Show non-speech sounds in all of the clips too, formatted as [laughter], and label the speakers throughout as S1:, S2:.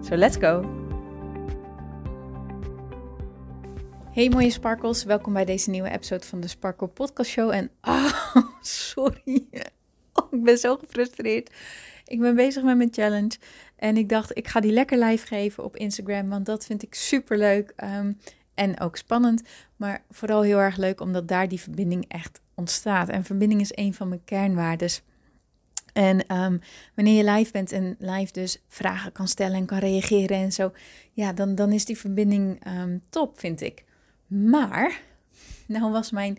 S1: So let's go! Hey mooie sparkles, welkom bij deze nieuwe episode van de Sparkle Podcast Show. En [laughs] oh, sorry, ik ben zo gefrustreerd. Ik ben bezig met mijn challenge en ik dacht, ik ga die lekker live geven op Instagram, want dat vind ik super leuk um, en ook spannend. Maar vooral heel erg leuk, omdat daar die verbinding echt ontstaat. En verbinding is een van mijn kernwaardes. En um, wanneer je live bent en live dus vragen kan stellen en kan reageren en zo, ja, dan, dan is die verbinding um, top, vind ik. Maar, nou was mijn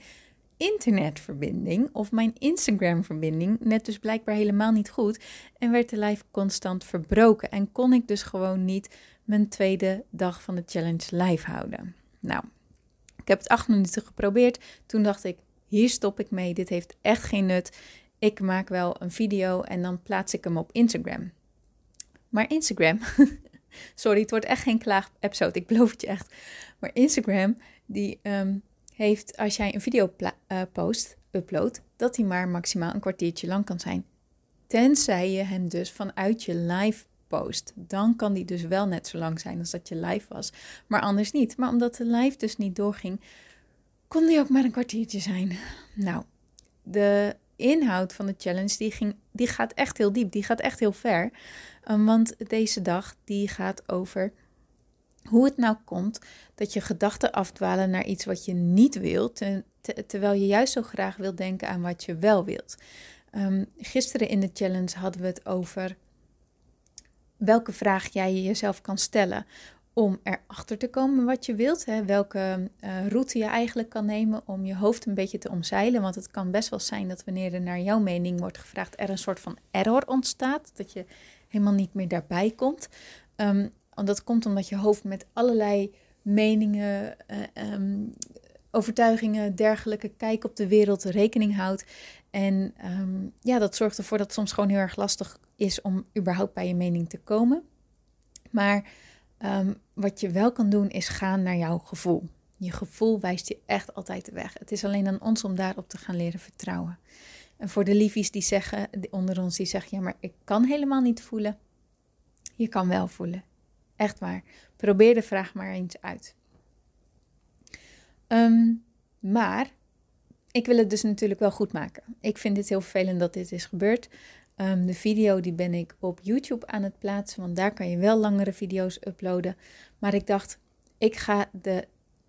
S1: internetverbinding of mijn Instagram-verbinding net dus blijkbaar helemaal niet goed en werd de live constant verbroken en kon ik dus gewoon niet mijn tweede dag van de challenge live houden. Nou, ik heb het acht minuten geprobeerd. Toen dacht ik, hier stop ik mee. Dit heeft echt geen nut. Ik maak wel een video en dan plaats ik hem op Instagram. Maar Instagram, [laughs] sorry, het wordt echt geen klaag-episode, ik beloof het je echt. Maar Instagram, die um, heeft, als jij een video uh, post, upload, dat die maar maximaal een kwartiertje lang kan zijn. Tenzij je hem dus vanuit je live post. Dan kan die dus wel net zo lang zijn als dat je live was. Maar anders niet. Maar omdat de live dus niet doorging, kon die ook maar een kwartiertje zijn. Nou, de inhoud van de challenge die, ging, die gaat echt heel diep. Die gaat echt heel ver. Um, want deze dag die gaat over hoe het nou komt dat je gedachten afdwalen naar iets wat je niet wilt, terwijl je juist zo graag wilt denken aan wat je wel wilt. Um, gisteren in de challenge hadden we het over welke vraag jij jezelf kan stellen om erachter te komen wat je wilt. Hè, welke uh, route je eigenlijk kan nemen om je hoofd een beetje te omzeilen. Want het kan best wel zijn dat wanneer er naar jouw mening wordt gevraagd, er een soort van error ontstaat. Dat je helemaal niet meer daarbij komt. Um, dat komt omdat je hoofd met allerlei meningen, uh, um, overtuigingen, dergelijke kijk op de wereld rekening houdt. En um, ja, dat zorgt ervoor dat het soms gewoon heel erg lastig is om überhaupt bij je mening te komen. Maar wat je wel kan doen is gaan naar jouw gevoel. Je gevoel wijst je echt altijd de weg. Het is alleen aan ons om daarop te gaan leren vertrouwen. En voor de liefies die zeggen, onder ons die zeggen, ja, maar ik kan helemaal niet voelen. Je kan wel voelen. Echt waar. Probeer de vraag maar eens uit. Um, maar ik wil het dus natuurlijk wel goed maken. Ik vind het heel vervelend dat dit is gebeurd. Um, de video die ben ik op YouTube aan het plaatsen, want daar kan je wel langere video's uploaden. Maar ik dacht, ik ga de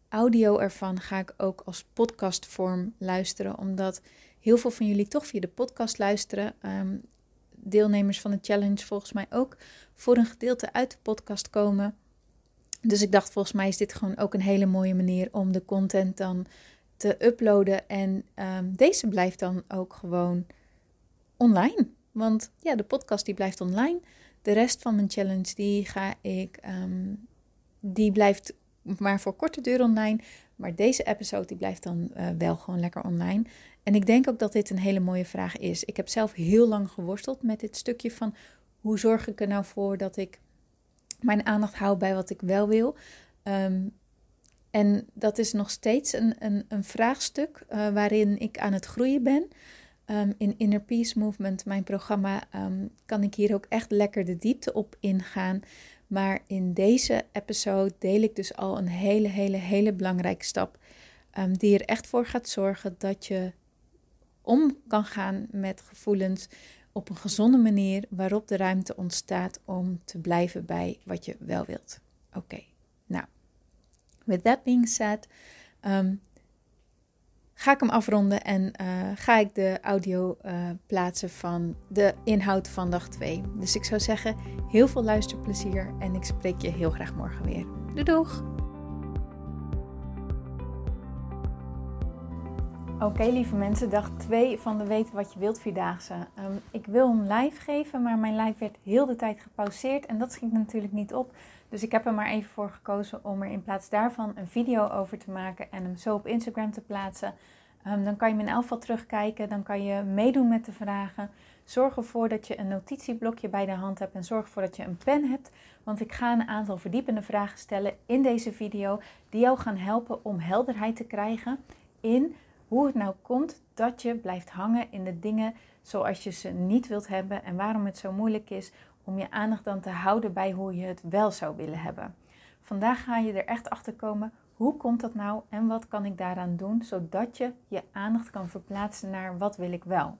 S1: audio ervan ga ik ook als podcastvorm luisteren, omdat heel veel van jullie toch via de podcast luisteren. Um, deelnemers van de challenge volgens mij ook voor een gedeelte uit de podcast komen. Dus ik dacht, volgens mij is dit gewoon ook een hele mooie manier om de content dan te uploaden. En um, deze blijft dan ook gewoon online. Want ja, de podcast die blijft online. De rest van mijn challenge die ga ik, um, die blijft maar voor korte duur online. Maar deze episode die blijft dan uh, wel gewoon lekker online. En ik denk ook dat dit een hele mooie vraag is. Ik heb zelf heel lang geworsteld met dit stukje van hoe zorg ik er nou voor dat ik mijn aandacht hou bij wat ik wel wil. Um, en dat is nog steeds een, een, een vraagstuk uh, waarin ik aan het groeien ben. Um, in Inner Peace Movement, mijn programma, um, kan ik hier ook echt lekker de diepte op ingaan. Maar in deze episode deel ik dus al een hele, hele, hele belangrijke stap. Um, die er echt voor gaat zorgen dat je om kan gaan met gevoelens op een gezonde manier, waarop de ruimte ontstaat om te blijven bij wat je wel wilt. Oké, nou, with that being said, ga ik hem afronden en uh, ga ik de audio uh, plaatsen van de inhoud van dag 2. Dus ik zou zeggen, heel veel luisterplezier en ik spreek je heel graag morgen weer. Doei doeg! Oké, lieve mensen, dag 2 van de Weten wat je wilt vierdaagse. Um, ik wil een live geven, maar mijn live werd heel de tijd gepauzeerd en dat schiet natuurlijk niet op. Dus ik heb er maar even voor gekozen om er in plaats daarvan een video over te maken en hem zo op Instagram te plaatsen. Um, dan kan je elk geval terugkijken, dan kan je meedoen met de vragen. Zorg ervoor dat je een notitieblokje bij de hand hebt en zorg ervoor dat je een pen hebt. Want ik ga een aantal verdiepende vragen stellen in deze video die jou gaan helpen om helderheid te krijgen in hoe het nou komt dat je blijft hangen in de dingen zoals je ze niet wilt hebben en waarom het zo moeilijk is om je aandacht dan te houden bij hoe je het wel zou willen hebben. Vandaag ga je er echt achter komen hoe komt dat nou en wat kan ik daaraan doen zodat je je aandacht kan verplaatsen naar wat wil ik wel.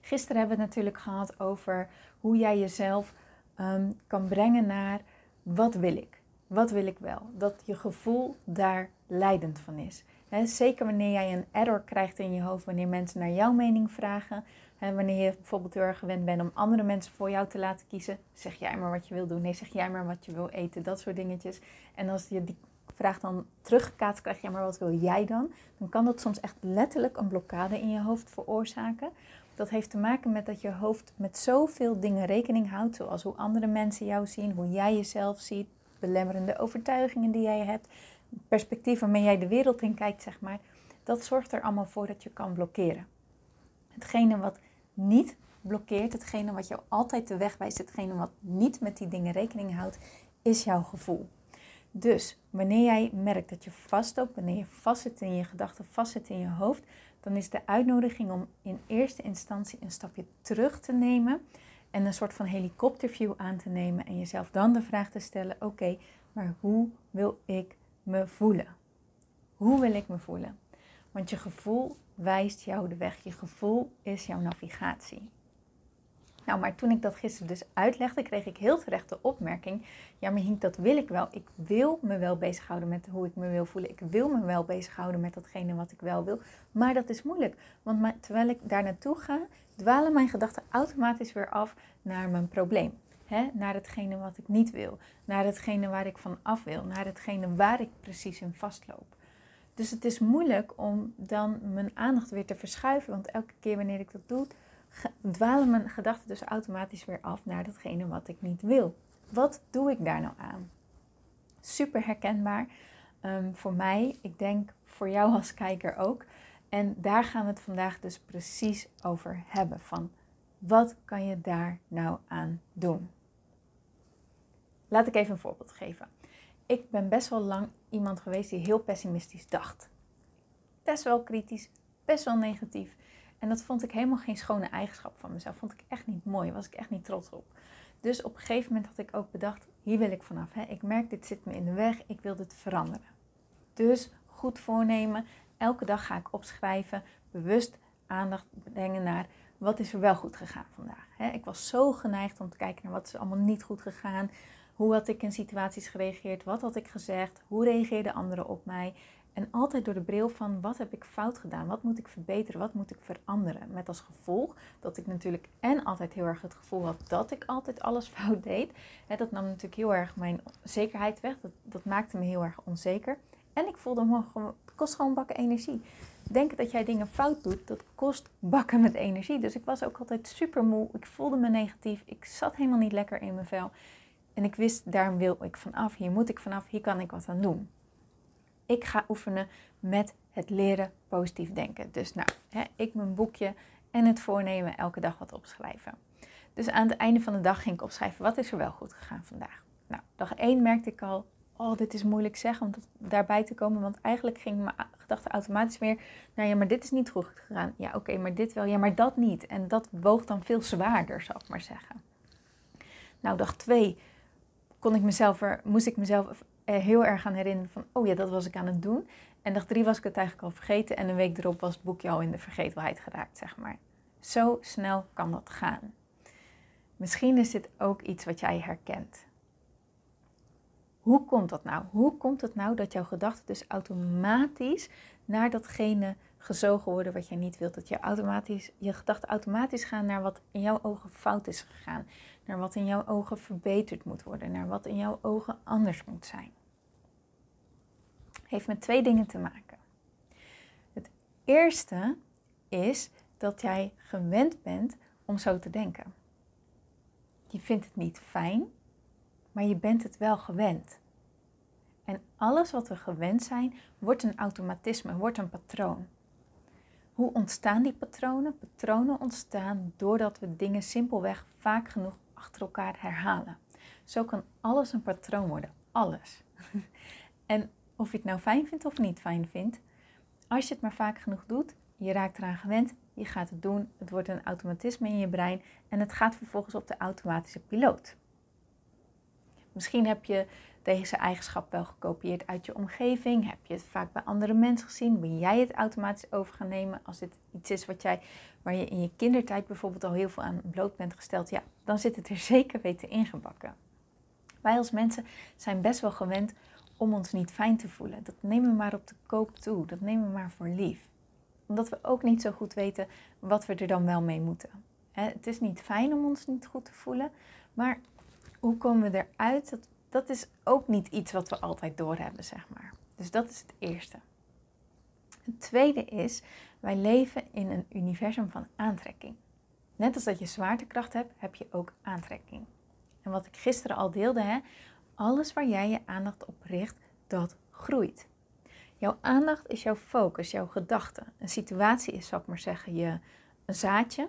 S1: Gisteren hebben we het natuurlijk gehad over hoe jij jezelf um, kan brengen naar wat wil ik? Wat wil ik wel? Dat je gevoel daar leidend van is zeker wanneer jij een error krijgt in je hoofd, wanneer mensen naar jouw mening vragen. Wanneer je bijvoorbeeld heel erg gewend bent om andere mensen voor jou te laten kiezen. Zeg jij maar wat je wil doen. Nee, zeg jij maar wat je wil eten. Dat soort dingetjes. En als je die vraag dan teruggekaatst krijgt, ja maar wat wil jij dan? Dan kan dat soms echt letterlijk een blokkade in je hoofd veroorzaken. Dat heeft te maken met dat je hoofd met zoveel dingen rekening houdt. Zoals hoe andere mensen jou zien, hoe jij jezelf ziet, belemmerende overtuigingen die jij hebt perspectief waarmee jij de wereld in kijkt, zeg maar, dat zorgt er allemaal voor dat je kan blokkeren. Hetgene wat niet blokkeert, hetgene wat jou altijd de weg wijst, hetgene wat niet met die dingen rekening houdt, is jouw gevoel. Dus wanneer jij merkt dat je vastloopt, wanneer je vastzit in je gedachten, vastzit in je hoofd, dan is de uitnodiging om in eerste instantie een stapje terug te nemen en een soort van helikopterview aan te nemen en jezelf dan de vraag te stellen: oké, maar hoe wil ik me voelen? Hoe wil ik me voelen? Want je gevoel wijst jou de weg. Je gevoel is jouw navigatie. Nou, maar toen ik dat gisteren dus uitlegde, kreeg ik heel terecht de opmerking: Ja, maar Hink, dat wil ik wel. Ik wil me wel bezighouden met hoe ik me wil voelen. Ik wil me wel bezighouden met datgene wat ik wel wil. Maar dat is moeilijk. Want terwijl ik daar naartoe ga, dwalen mijn gedachten automatisch weer af naar mijn probleem hè, naar hetgene wat ik niet wil, naar hetgene waar ik van af wil, naar hetgene waar ik precies in vastloop. Dus het is moeilijk om dan mijn aandacht weer te verschuiven, want elke keer wanneer ik dat doe, dwalen mijn gedachten dus automatisch weer af naar datgene wat ik niet wil. Wat doe ik daar nou aan? Super herkenbaar um, voor mij, ik denk voor jou als kijker ook. En daar gaan we het vandaag dus precies over hebben. Van wat kan je daar nou aan doen? Laat ik even een voorbeeld geven. Ik ben best wel lang iemand geweest die heel pessimistisch dacht. Best wel kritisch, best wel negatief. En dat vond ik helemaal geen schone eigenschap van mezelf. Vond ik echt niet mooi, was ik echt niet trots op. Dus op een gegeven moment had ik ook bedacht, hier wil ik vanaf. Hè. Ik merk, dit zit me in de weg, ik wil dit veranderen. Dus goed voornemen, elke dag ga ik opschrijven, bewust aandacht brengen naar wat is er wel goed gegaan vandaag. Hè. Ik was zo geneigd om te kijken naar wat is allemaal niet goed gegaan. Hoe had ik in situaties gereageerd? Wat had ik gezegd? Hoe reageerden anderen op mij? En altijd door de bril van wat heb ik fout gedaan? Wat moet ik verbeteren? Wat moet ik veranderen? Met als gevolg dat ik natuurlijk en altijd heel erg het gevoel had dat ik altijd alles [laughs] fout deed. dat nam natuurlijk heel erg mijn zekerheid weg. Dat, dat maakte me heel erg onzeker. En ik voelde me gewoon, het kost gewoon bakken energie. Denken dat jij dingen fout doet, dat kost bakken met energie. Dus ik was ook altijd super moe. Ik voelde me negatief. Ik zat helemaal niet lekker in mijn vel. En ik wist, daar wil ik vanaf, hier moet ik vanaf, hier kan ik wat aan doen. Ik ga oefenen met het leren positief denken. Dus nou, hè, ik mijn boekje en het voornemen elke dag wat opschrijven. Dus aan het einde van de dag ging ik opschrijven, wat is er wel goed gegaan vandaag? Nou, dag 1 merkte ik al, oh, dit is moeilijk zeggen om daarbij te komen. Want eigenlijk ging mijn gedachte automatisch weer nou ja, maar dit is niet goed gegaan. Ja, oké, maar dit wel. Ja, maar dat niet. En dat woog dan veel zwaarder, zal ik maar zeggen. Nou, dag 2 kon ik mezelf er, moest ik mezelf heel erg aan herinneren van, oh ja, dat was ik aan het doen. En dag drie was ik het eigenlijk al vergeten en een week erop was het boekje al in de vergetelheid geraakt, zeg maar. Zo snel kan dat gaan. Misschien is dit ook iets wat jij herkent. Hoe komt dat nou? Hoe komt het nou dat jouw gedachten dus automatisch naar datgene gezogen worden wat jij niet wilt? Dat je, automatisch, je gedachten automatisch gaan naar wat in jouw ogen fout is gegaan naar wat in jouw ogen verbeterd moet worden, naar wat in jouw ogen anders moet zijn. Heeft met twee dingen te maken. Het eerste is dat jij gewend bent om zo te denken. Je vindt het niet fijn, maar je bent het wel gewend. En alles wat we gewend zijn, wordt een automatisme, wordt een patroon. Hoe ontstaan die patronen? Patronen ontstaan doordat we dingen simpelweg vaak genoeg achter elkaar herhalen. Zo kan alles een patroon worden. Alles. [laughs] en of je het nou fijn vindt of niet fijn vindt, als je het maar vaak genoeg doet, je raakt eraan gewend, je gaat het doen, het wordt een automatisme in je brein en het gaat vervolgens op de automatische piloot. Misschien heb je deze eigenschap wel gekopieerd uit je omgeving, heb je het vaak bij andere mensen gezien, ben jij het automatisch over gaan nemen als dit iets is wat jij, waar je in je kindertijd bijvoorbeeld al heel veel aan bloot bent gesteld, ja, dan zit het er [laughs] zeker weten ingebakken. Wij als mensen zijn best wel gewend om ons niet fijn te voelen. Dat nemen we maar op de koop toe, dat nemen we maar voor lief omdat we ook niet zo goed weten wat we er dan wel mee moeten. Het is niet fijn om ons niet goed te voelen, maar hoe komen we eruit? Dat, dat is ook niet iets wat we altijd doorhebben, zeg maar. Dus dat is het eerste. Het tweede is, wij leven in een universum van aantrekking. Net als dat je zwaartekracht hebt, heb je ook aantrekking. En wat ik gisteren al deelde, hè, alles waar jij je aandacht op richt, dat groeit. Jouw aandacht is jouw focus, jouw gedachte. Een situatie is, zal ik maar zeggen, je, een zaadje.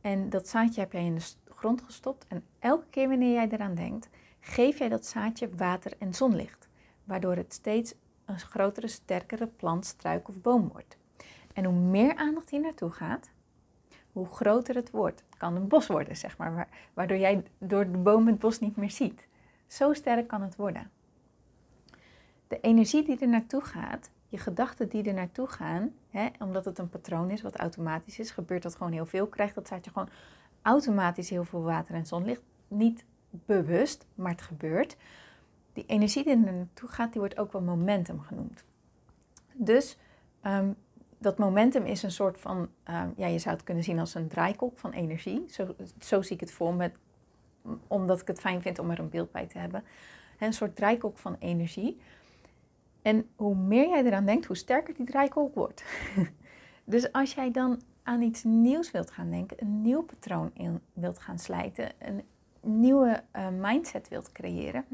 S1: En dat zaadje heb jij in de grond gestopt. En elke keer wanneer jij eraan denkt, geef jij dat zaadje water en zonlicht. Waardoor het steeds een grotere, sterkere plant, struik of boom wordt. En hoe meer aandacht hier naartoe gaat, hoe groter het wordt. Het kan een bos worden, zeg maar, waardoor jij door de boom het bos niet meer ziet. Zo sterk kan het worden de energie die er naartoe gaat, je gedachten die er naartoe gaan, hè, omdat het een patroon is wat automatisch is, gebeurt dat gewoon heel veel. Krijgt dat zaadje gewoon automatisch heel veel water en zonlicht. Niet bewust, maar het gebeurt. Die energie die er naartoe gaat, die wordt ook wel momentum genoemd. Dus um, dat momentum is een soort van, um, ja, je zou het kunnen zien als een draaikolk van energie. Zo, zo zie ik het voor omdat ik het fijn vind om er een beeld bij te hebben. Een soort draaikolk van energie. En hoe meer jij eraan denkt, hoe sterker die draaikolk wordt. [laughs] dus als jij dan aan iets nieuws wilt gaan denken, een nieuw patroon in wilt gaan slijten, een nieuwe uh, mindset wilt creëren,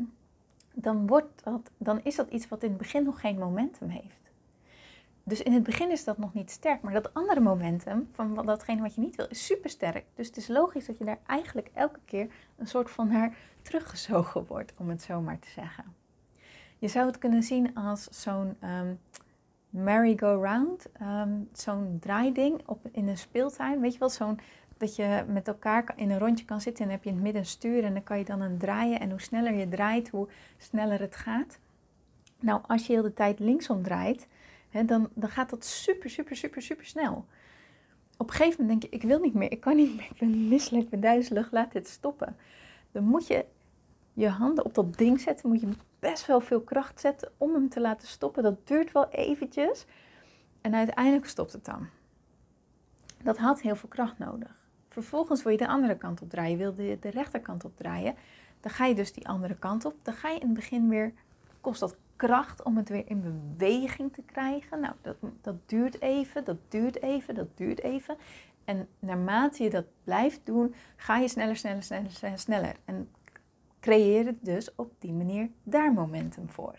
S1: dan, wordt dat, dan is dat iets wat in het begin nog geen momentum heeft. Dus in het begin is dat nog niet sterk, maar dat andere momentum van datgene wat je niet wil, is super sterk. Dus het is logisch dat je daar eigenlijk elke keer een soort van naar teruggezogen wordt, om het zo maar te zeggen. Je zou het kunnen zien als zo'n um, merry-go-round, um, zo'n draaiding op, in een speeltuin. Weet je wel, zo'n dat je met elkaar in een rondje kan zitten en heb je in het midden een stuur en dan kan je dan een draaien. En hoe sneller je draait, hoe sneller het gaat. Nou, als je heel de tijd linksom draait, hè, dan, dan gaat dat super, super, super, super snel. Op een gegeven moment denk je, ik wil niet meer, ik kan niet meer, ik ben misselijk, ik ben duizelig, laat dit stoppen. Dan moet je je handen op dat ding zetten, moet je best wel veel kracht zetten om hem te laten stoppen. Dat duurt wel eventjes en uiteindelijk stopt het dan. Dat had heel veel kracht nodig. Vervolgens wil je de andere kant op draaien, wil je de rechterkant op draaien. Dan ga je dus die andere kant op. Dan ga je in het begin weer, kost dat kracht om het weer in beweging te krijgen. Nou, dat, dat duurt even, dat duurt even, dat duurt even. En naarmate je dat blijft doen, ga je sneller, sneller, sneller, sneller. sneller. En creëer dus op die manier daar momentum voor.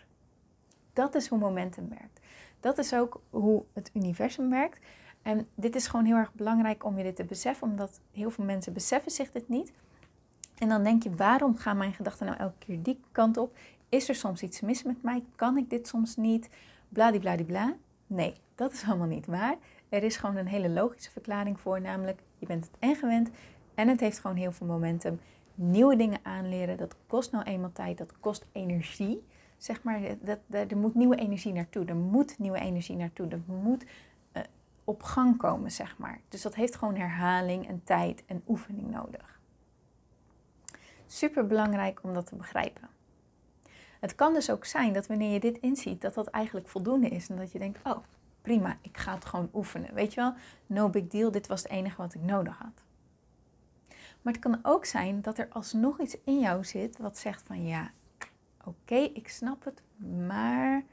S1: Dat is hoe momentum werkt. Dat is ook hoe het universum werkt. En dit is gewoon heel erg belangrijk om je dit te beseffen, omdat heel veel mensen beseffen zich dit niet. En dan denk je, waarom gaan mijn gedachten nou elke keer die kant op? Is er soms iets mis met mij? Kan ik dit soms niet? Bladibladibla. Nee, dat is allemaal niet waar. Er is gewoon een hele logische verklaring voor, namelijk je bent het en gewend en het heeft gewoon heel veel momentum nieuwe dingen aanleren, dat kost nou eenmaal tijd, dat kost energie. Zeg maar, dat, er moet nieuwe energie naartoe, er moet nieuwe energie naartoe, er moet op gang komen, zeg maar. Dus dat heeft gewoon herhaling en tijd en oefening nodig. Super belangrijk om dat te begrijpen. Het kan dus ook zijn dat wanneer je dit inziet, dat dat eigenlijk voldoende is en dat je denkt, oh prima, ik ga het gewoon oefenen. Weet je wel, no big deal, dit was het enige wat ik nodig had. Maar het kan ook zijn dat er alsnog iets in jou zit wat zegt van ja, oké, ik snap het, maar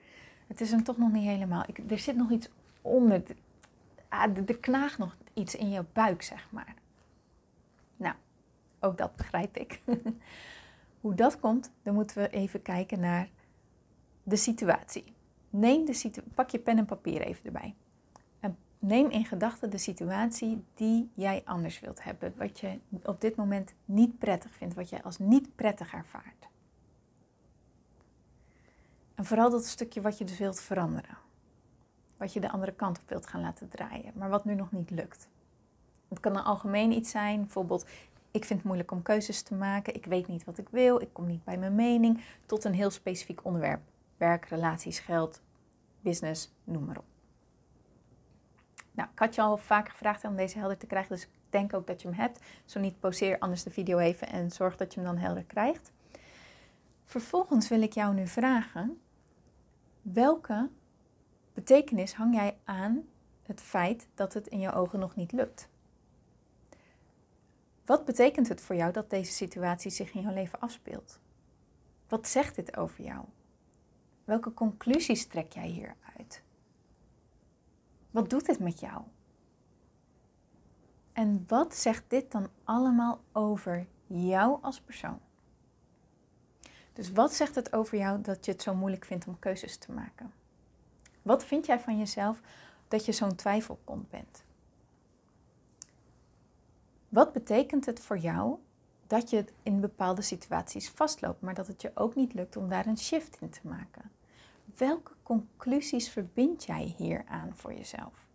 S1: het is hem toch nog niet helemaal. Ik, er zit nog iets onder. Ah, er knaagt nog iets in je buik, zeg maar. Nou, ook dat begrijp ik. [laughs] Hoe dat komt, dan moeten we even kijken naar de situatie. Neem de situ pak je pen en papier even erbij. En neem in gedachten de situatie die jij anders wilt hebben. Wat je op dit moment niet prettig vindt, wat je als niet prettig ervaart. En vooral dat stukje wat je dus wilt veranderen. Wat je de andere kant op wilt gaan laten draaien, maar wat nu nog niet lukt. Het kan een algemeen iets zijn, bijvoorbeeld ik vind het moeilijk om keuzes te maken, ik weet niet wat ik wil, ik kom niet bij mijn mening, tot een heel specifiek onderwerp. Werk, relaties, geld, business, noem maar op. Nou, ik had je al vaak gevraagd om deze helder te krijgen, dus ik denk ook dat je hem hebt. Zo niet, poseer anders de video even en zorg dat je hem dan helder krijgt. Vervolgens wil ik jou nu vragen, welke betekenis hang jij aan het feit dat het in je ogen nog niet lukt? Wat betekent het voor jou dat deze situatie zich in jouw leven afspeelt? Wat zegt dit over jou? Welke conclusies trek jij hieruit? Wat doet dit met jou? En wat zegt dit dan allemaal over jou als persoon? Dus wat zegt het over jou dat je het zo moeilijk vindt om keuzes te maken? Wat vind jij van jezelf dat je zo'n twijfelkont bent? Wat betekent het voor jou dat je in bepaalde situaties vastloopt, maar dat het je ook niet lukt om daar een shift in te maken? Welke conclusies verbind jij hier aan voor jezelf?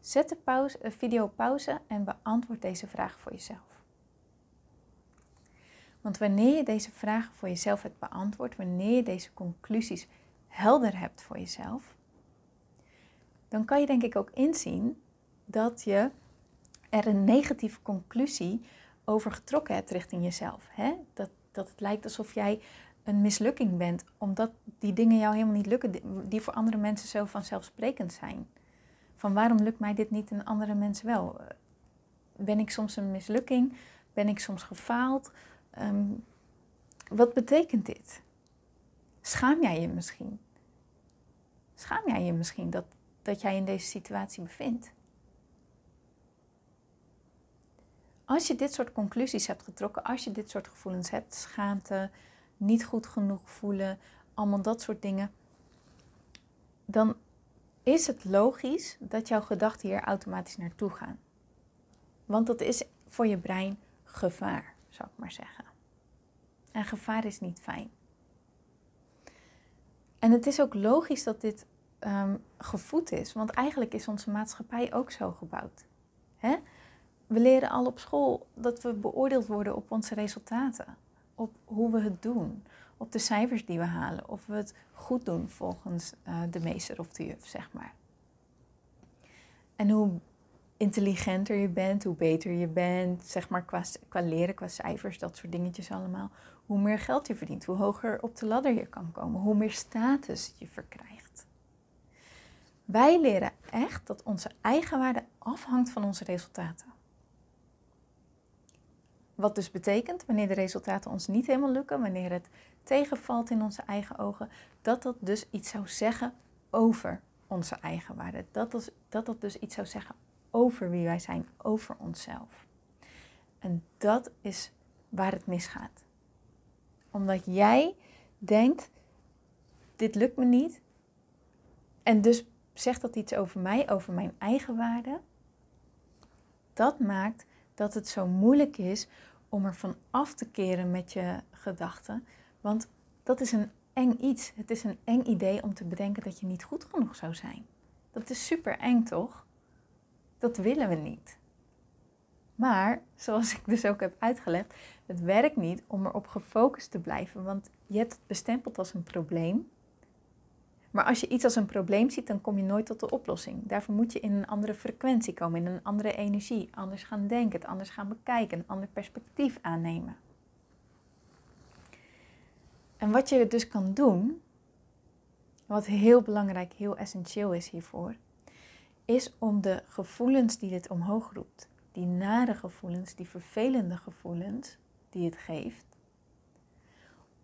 S1: Zet de pauze, video pauze en beantwoord deze vraag voor jezelf. Want wanneer je deze vragen voor jezelf hebt beantwoord, wanneer je deze conclusies helder hebt voor jezelf, dan kan je denk ik ook inzien dat je er een negatieve conclusie over getrokken hebt richting jezelf. Hè? Dat, dat het lijkt alsof jij een mislukking bent, omdat die dingen jou helemaal niet lukken, die voor andere mensen zo vanzelfsprekend zijn. Van waarom lukt mij dit niet en andere mensen wel? Ben ik soms een mislukking? Ben ik soms gefaald? Ehm, wat betekent dit? Schaam jij je misschien? Schaam jij je misschien dat, dat jij in deze situatie bevindt? Als je dit soort conclusies hebt getrokken, als je dit soort gevoelens hebt, schaamte, niet goed genoeg voelen, allemaal dat soort dingen, dan is het logisch dat jouw gedachten hier automatisch naartoe gaan. Want dat is voor je brein gevaar, zou ik maar zeggen. En gevaar is niet fijn. En het is ook logisch dat dit um, gevoed is, want eigenlijk is onze maatschappij ook zo gebouwd. Hè? We leren al op school dat we beoordeeld worden op onze resultaten, op hoe we het doen, op de cijfers die we halen, of we het goed doen volgens uh, de meester of de juf, zeg maar. En hoe intelligenter je bent, hoe beter je bent, zeg maar qua, qua leren, qua cijfers, dat soort dingetjes allemaal, hoe meer geld je verdient, hoe hoger op de ladder je kan komen, hoe meer status je verkrijgt. Wij leren echt dat onze eigenwaarde afhangt van onze resultaten. Wat dus betekent, wanneer de resultaten ons niet helemaal lukken, wanneer het tegenvalt in onze eigen ogen, dat dat dus iets zou zeggen over onze eigenwaarde. Dat dat, dat dat dus iets zou zeggen over wie wij zijn, over onszelf. En dat is waar het misgaat. Omdat jij denkt, dit lukt me niet. En dus zegt dat iets over mij, over mijn eigen waarde. Dat maakt dat het zo moeilijk is om er van af te keren met je gedachten. Want dat is een eng iets. Het is een eng idee om te bedenken dat je niet goed genoeg zou zijn. Dat is super eng, toch? Dat willen we niet. Maar, zoals ik dus ook heb uitgelegd, het werkt niet om erop gefocust te blijven, want je hebt het bestempeld als een probleem. Maar als je iets als een probleem ziet, dan kom je nooit tot de oplossing. Daarvoor moet je in een andere frequentie komen, in een andere energie, anders gaan denken, het anders gaan bekijken, een ander perspectief aannemen. En wat je dus kan doen, wat heel belangrijk, heel essentieel is hiervoor, is om de gevoelens die dit omhoog roept, die nare gevoelens, die vervelende gevoelens die het geeft,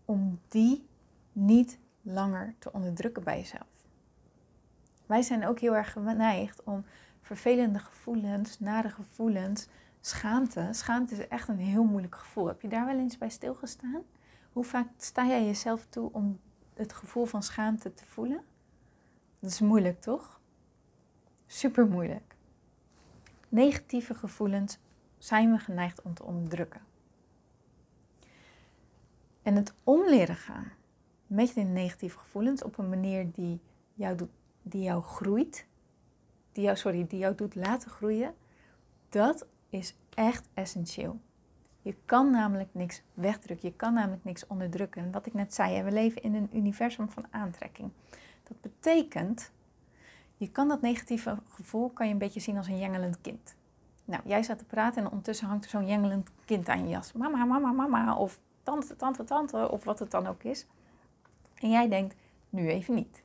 S1: om die niet langer te onderdrukken bij jezelf. Wij zijn ook heel erg geneigd om vervelende gevoelens, nare gevoelens, schaamte. Schaamte is echt een heel moeilijk gevoel. Heb je daar wel eens bij stilgestaan? Hoe vaak sta jij jezelf toe om het gevoel van schaamte te voelen? Dat is moeilijk, toch? Super moeilijk. Negatieve gevoelens zijn we geneigd om te onderdrukken. En het omleren gaan met je negatieve gevoelens op een manier die jou, doet, die jou groeit, die jou, sorry, die jou doet laten groeien, dat is echt essentieel. Je kan namelijk niks wegdrukken, je kan namelijk niks onderdrukken. En wat ik net zei, we leven in een universum van aantrekking. Dat betekent, je kan dat negatieve gevoel kan je een beetje zien als een jengelend kind. Nou, jij staat te praten en ondertussen hangt er zo'n jengelend kind aan je jas. Mama, mama, mama, of tante, tante, tante, of wat het dan ook is. En jij denkt, nu even niet.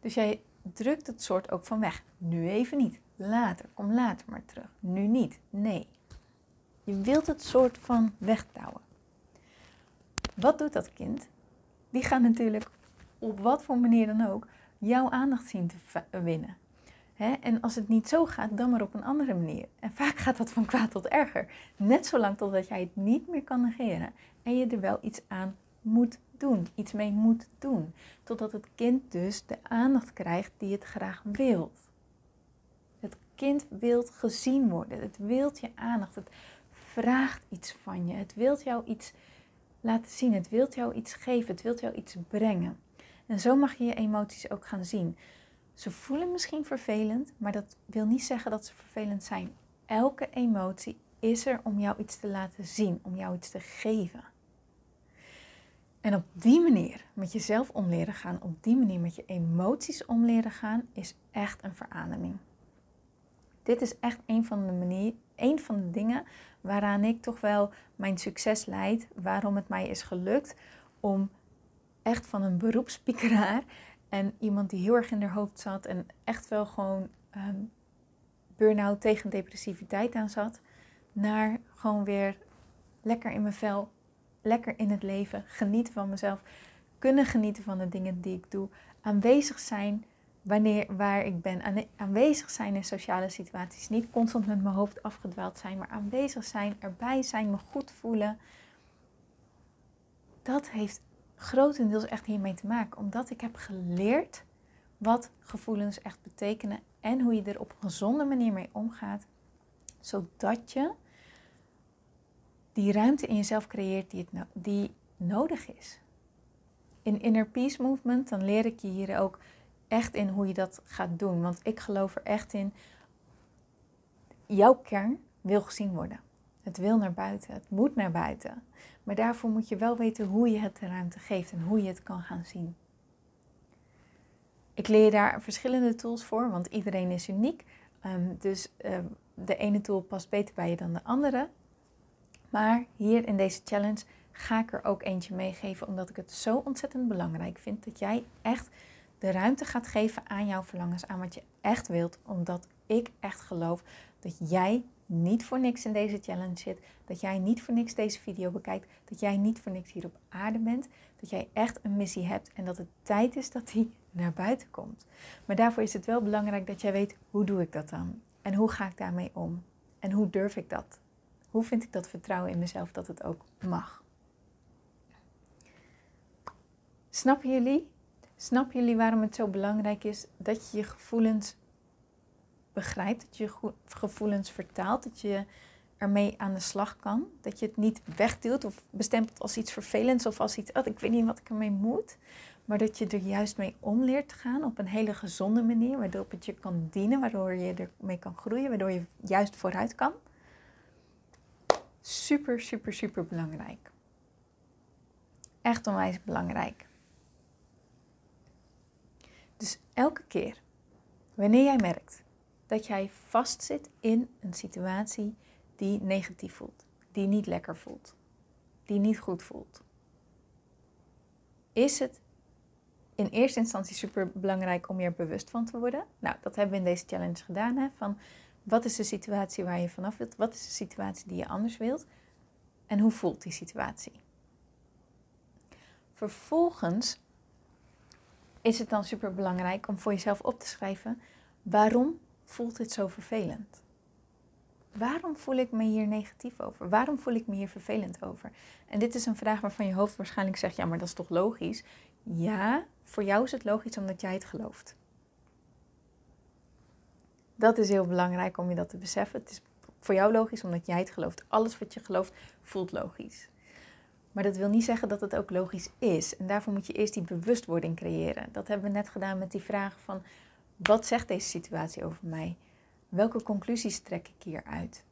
S1: Dus jij drukt het soort ook van weg. Nu even niet. Later, kom later maar terug. Nu niet. Nee. Je wilt het soort van wegdouwen. Wat doet dat kind? Die gaat natuurlijk op wat voor manier dan ook jouw aandacht zien te winnen. En als het niet zo gaat, dan maar op een andere manier. En vaak gaat dat van kwaad tot erger. Net zolang totdat jij het niet meer kan negeren en je er wel iets aan moet doen, iets mee moet doen. Totdat het kind dus de aandacht krijgt die het graag wilt. Het kind wilt gezien worden, het wilt je aandacht, het vraagt iets van je, het wilt jou iets laten zien, het wilt jou iets geven, het wilt jou iets brengen. En zo mag je je emoties ook gaan zien. Ze voelen misschien vervelend, maar dat wil niet zeggen dat ze vervelend zijn. Elke emotie is er om jou iets te laten zien, om jou iets te geven. En op die manier met jezelf om leren gaan, op die manier met je emoties om leren gaan, is echt een verademing. Dit is echt een van de, manier, een van de dingen waaraan ik toch wel mijn succes leid. Waarom het mij is gelukt om echt van een beroepspiekeraar en iemand die heel erg in haar hoofd zat en echt wel gewoon um, burn-out tegen depressiviteit aan zat, naar gewoon weer lekker in mijn vel, lekker in het leven, genieten van mezelf, kunnen genieten van de dingen die ik doe, aanwezig zijn wanneer, waar ik ben, aanwezig zijn in sociale situaties, niet constant met mijn hoofd afgedwaald zijn, maar aanwezig zijn, erbij zijn, me goed voelen. Dat heeft grotendeels echt hiermee te maken, omdat ik heb geleerd wat gevoelens echt betekenen en hoe je er op een gezonde manier mee omgaat, zodat je die ruimte in jezelf creëert die, het die nodig is. In Inner Peace Movement, dan leer ik je hier ook echt in hoe je dat gaat doen. Want ik geloof er echt in, jouw kern wil gezien worden. Het wil naar buiten, het moet naar buiten. Maar daarvoor moet je wel weten hoe je het de ruimte geeft en hoe je het kan gaan zien. Ik leer daar verschillende tools voor, want iedereen is uniek. Um, dus um, de ene tool past beter bij je dan de andere. Maar hier in deze challenge ga ik er ook eentje meegeven, omdat ik het zo ontzettend belangrijk vind dat jij echt de ruimte gaat geven aan jouw verlangens, aan wat je echt wilt, omdat ik echt geloof dat jij niet voor niks in deze challenge zit, dat jij niet voor niks deze video bekijkt, dat jij niet voor niks hier op aarde bent, dat jij echt een missie hebt en dat het tijd is dat die [laughs] naar buiten komt. Maar daarvoor is het wel belangrijk dat jij weet hoe doe ik dat dan en hoe ga ik daarmee om en hoe durf ik dat? Hoe vind ik dat vertrouwen in mezelf dat het ook mag? Snappen jullie? Snappen jullie waarom het zo belangrijk is dat je je gevoelens begrijpt, dat je gevoelens vertaalt, dat je ermee aan de slag kan, dat je het niet wegduwt of bestempelt als iets vervelends of als iets, oh, ik weet niet wat ik ermee moet, maar dat je er juist mee om leert te gaan op een hele gezonde manier, waardoor het je kan dienen, waardoor je ermee kan groeien, waardoor je juist vooruit kan. Super, super, super belangrijk. Echt onwijs belangrijk. Dus elke keer wanneer jij merkt dat jij vastzit in een situatie die negatief voelt, die niet lekker voelt, die niet goed voelt, is het in eerste instantie super belangrijk om je er bewust van te worden. Nou, dat hebben we in deze challenge gedaan. Hè? Van wat is de situatie waar je vanaf wilt? Wat is de situatie die je anders wilt? En hoe voelt die situatie? Vervolgens is het dan super belangrijk om voor jezelf op te schrijven: waarom voelt dit zo vervelend? Waarom voel ik me hier negatief over? Waarom voel ik me hier vervelend over? En dit is een vraag waarvan je hoofd waarschijnlijk zegt: ja, maar dat is toch logisch? Ja, voor jou is het logisch omdat jij het gelooft. Dat is heel belangrijk om je dat te beseffen. Het is voor jou logisch omdat jij het gelooft. Alles wat je gelooft voelt logisch. Maar dat wil niet zeggen dat het ook logisch is. En daarvoor moet je eerst die bewustwording creëren. Dat hebben we net gedaan met die vraag van wat zegt deze situatie over mij? Welke conclusies trek ik hieruit?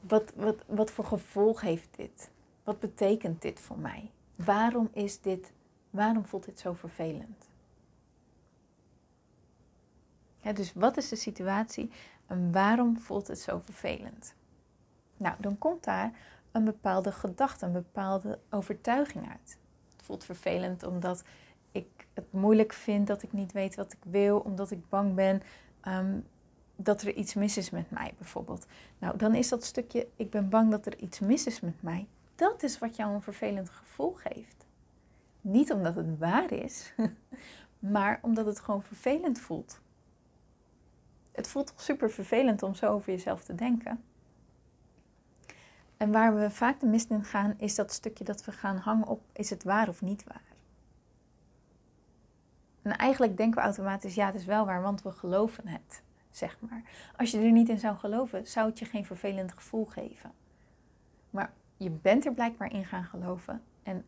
S1: Wat, wat, wat voor gevolg heeft dit? Wat betekent dit voor mij? Waarom is dit, waarom voelt dit zo vervelend? dus wat is de situatie en waarom voelt het zo vervelend? Nou, dan komt daar een bepaalde gedachte, een bepaalde overtuiging uit. Het voelt vervelend omdat ik het moeilijk vind, dat ik niet weet wat ik wil, omdat ik bang ben ehm, dat er iets mis is met mij, bijvoorbeeld. Nou, dan is dat stukje, ik ben bang dat er iets mis is met mij, dat is wat jou een vervelend gevoel geeft. Niet omdat het waar is, [laughs] maar omdat het gewoon vervelend voelt. Het voelt toch super vervelend om zo over jezelf te denken. En waar we vaak de mist in gaan, is dat stukje dat we gaan hangen op: is het waar of niet waar? En eigenlijk denken we automatisch: ja, het is wel waar, want we geloven het, zeg maar. Als je er niet in zou geloven, zou het je geen vervelend gevoel geven. Maar je bent er blijkbaar in gaan geloven. En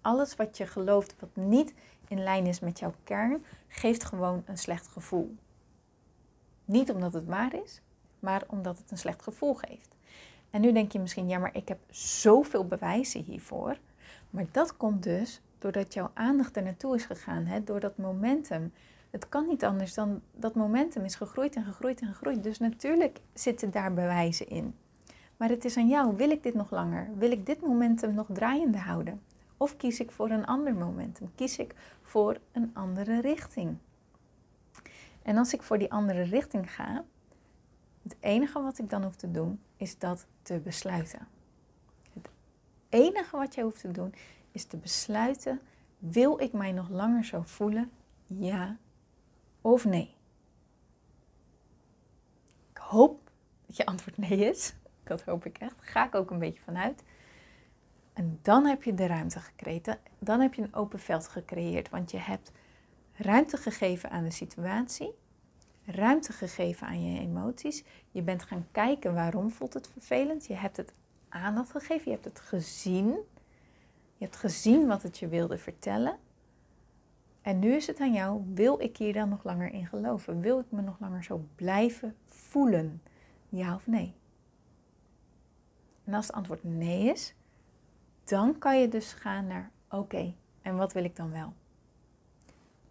S1: alles wat je gelooft, wat niet in lijn is met jouw kern, geeft gewoon een slecht gevoel. Niet omdat het waar is, maar omdat het een slecht gevoel geeft. En nu denk je misschien, ja, maar ik heb zoveel bewijzen hiervoor. Maar dat komt dus doordat jouw aandacht er naartoe is gegaan, hè? door dat momentum. Het kan niet anders dan dat momentum is gegroeid en gegroeid en gegroeid. Dus natuurlijk zitten daar bewijzen in. Maar het is aan jou, wil ik dit nog langer? Wil ik dit momentum nog draaiende houden? Of kies ik voor een ander momentum? Kies ik voor een andere richting? En als ik voor die andere richting ga, het enige wat ik dan hoef te doen, is dat te besluiten. Het enige wat je hoeft te doen, is te besluiten: wil ik mij nog langer zo voelen? Ja of nee? Ik hoop dat je antwoord nee is. Dat hoop ik echt. Ga ik ook een beetje vanuit. En dan heb je de ruimte gekregen. Dan heb je een open veld gecreëerd. Want je hebt ruimte gegeven aan de situatie, ruimte gegeven aan je emoties. Je bent gaan kijken waarom voelt het vervelend. Je hebt het aandacht gegeven, je hebt het gezien. Je hebt gezien wat het je wilde vertellen. En nu is het aan jou, wil ik hier dan nog langer in geloven? Wil ik me nog langer zo blijven voelen? Ja of nee? En als het antwoord nee is, dan kan je dus gaan naar oké, en wat wil ik dan wel?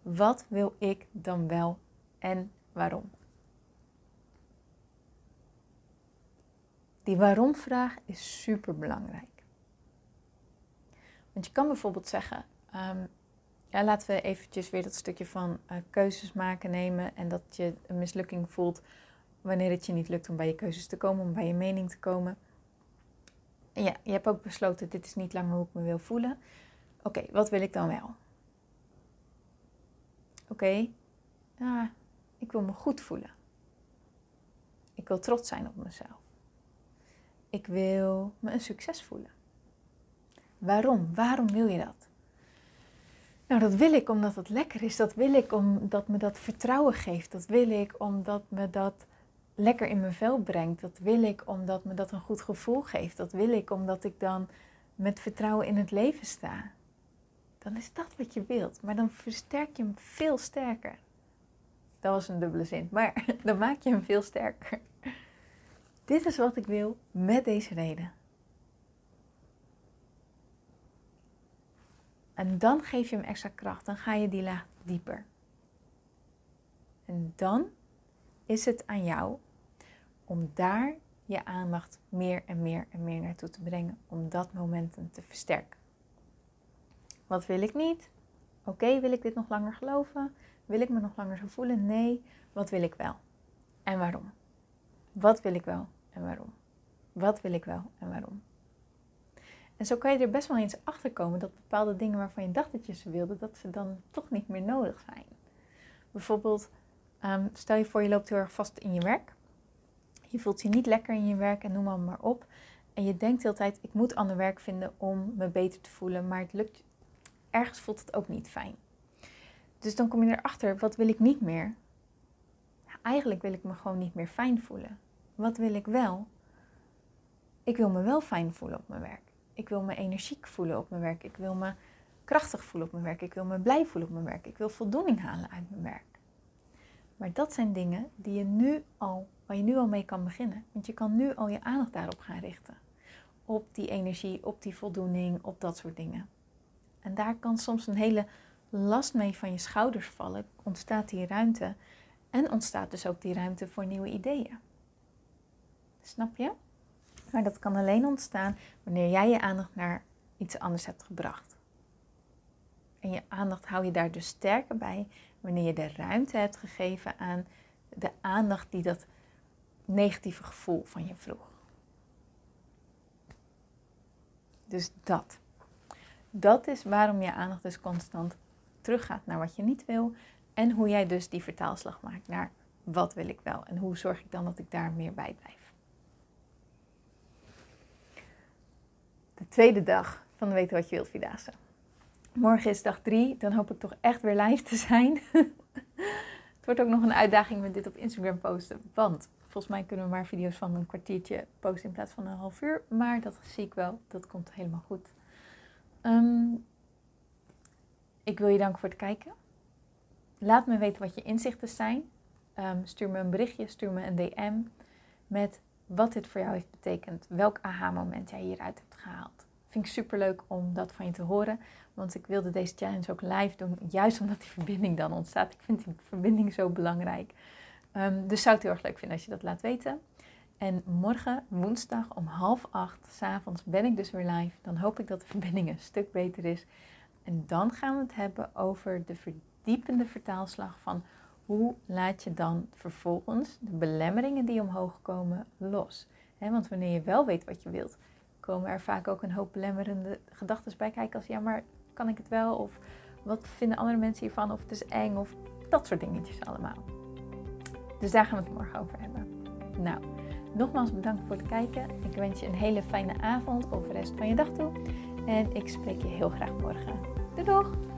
S1: Wat wil ik dan wel en waarom? Die waarom-vraag is super belangrijk. Want je kan bijvoorbeeld zeggen: um, ja, laten we eventjes weer dat stukje van uh, keuzes maken nemen en dat je een mislukking voelt wanneer het je niet lukt om bij je keuzes te komen, om bij je mening te komen. En ja, je hebt ook besloten: dit is niet langer hoe ik me wil voelen. Oké, wat wil ik dan wel? Oké, okay, ik wil me goed voelen. Ik wil trots zijn op mezelf. Ik wil me een succes voelen. Waarom? Waarom wil je dat? Nou, dat wil ik omdat het lekker is. Dat wil ik omdat me dat vertrouwen geeft. Dat wil ik omdat me dat lekker in mijn vel brengt. Dat wil ik omdat me dat een goed gevoel geeft. Dat wil ik omdat ik dan met vertrouwen in het leven sta dan is dat wat je wilt. Maar dan versterk je hem veel sterker. Dat was een dubbele zin, maar [laughs] dan maak je hem veel sterker. Dit is wat ik wil met deze reden. En dan geef je hem extra kracht, dan ga je die laag dieper. En dan is het aan jou om daar je aandacht meer en meer en meer naartoe te brengen, om dat momentum te versterken. Wat wil ik niet? Oké, wil ik dit nog langer geloven? Wil ik me nog langer zo voelen? Nee. Wat wil ik wel? En waarom? Wat wil ik wel en waarom? Wat wil ik wel en waarom? En zo kan je er best wel eens achter komen dat bepaalde dingen waarvan je dacht dat je ze wilde, dat ze dan toch niet meer nodig zijn. Bijvoorbeeld, ehm, stel je voor je loopt heel erg vast in je werk. Je voelt je niet lekker in je werk en noem maar, maar op. En je denkt de tijd, ik moet ander werk vinden om me beter te voelen. Maar het lukt, ergens voelt het ook niet fijn. Dus dan kom je erachter, wat wil ik niet meer? Eigenlijk wil ik me gewoon niet meer fijn voelen. Wat wil ik wel? Ik wil me wel fijn voelen op mijn werk. Ik wil me energiek voelen op mijn werk. Ik wil me krachtig voelen op mijn werk. Ik wil me blij voelen op mijn werk. Ik wil voldoening halen uit mijn werk. Maar dat zijn dingen die je nu al, waar je nu al mee kan beginnen. Want je kan nu al je aandacht daarop gaan richten. Op die energie, op die voldoening, op dat soort dingen. En daar kan soms een hele last mee van je schouders vallen. Ontstaat die ruimte. En ontstaat dus ook die ruimte voor nieuwe ideeën. Snap je? Maar dat kan alleen ontstaan wanneer jij je aandacht naar iets anders hebt gebracht. En je aandacht hou je daar dus sterker bij wanneer je de ruimte hebt gegeven aan de aandacht die dat negatieve gevoel van je vroeg. Dus dat. Dat is waarom je aandacht dus constant teruggaat naar wat je niet wil. En hoe jij dus die vertaalslag maakt naar wat wil ik wel. En hoe zorg ik dan dat ik daar meer bij blijf. de tweede dag van de Weten Wat Je Wilt Vierdaagse. Morgen is dag drie, dan hoop ik toch echt weer live te zijn. [laughs] het wordt ook nog een uitdaging met dit op Instagram posten, want volgens mij kunnen we maar video's van een kwartiertje posten in plaats van een half uur. Maar dat zie ik wel, dat komt helemaal goed. Ehm, ik wil je danken voor het kijken. Laat me weten wat je inzichten zijn. Ehm, stuur me een berichtje, stuur me een DM met wat dit voor jou heeft betekend, welk aha-moment jij hieruit hebt gehaald. Vind ik super leuk om dat van je te horen, want ik wilde deze challenge ook live doen, juist omdat die verbinding dan ontstaat. Ik vind die verbinding zo belangrijk. Um, dus zou het heel erg leuk vinden als je dat laat weten. En morgen, woensdag om half acht, s'avonds ben ik dus weer live. Dan hoop ik dat de verbinding een stuk beter is. En dan gaan we het hebben over de verdiepende vertaalslag van hoe laat je dan vervolgens de belemmeringen die omhoog komen los? want wanneer je wel weet wat je wilt, komen er vaak ook een hoop belemmerende gedachten bij kijken. Als ja, maar kan ik het wel? Of wat vinden andere mensen hiervan? Of het is eng? Of dat soort dingetjes allemaal. Dus daar gaan we het morgen over hebben. Nou, nogmaals bedankt voor het kijken. Ik wens je een hele fijne avond of de rest van je dag toe. En ik spreek je heel graag morgen. Doei doeg!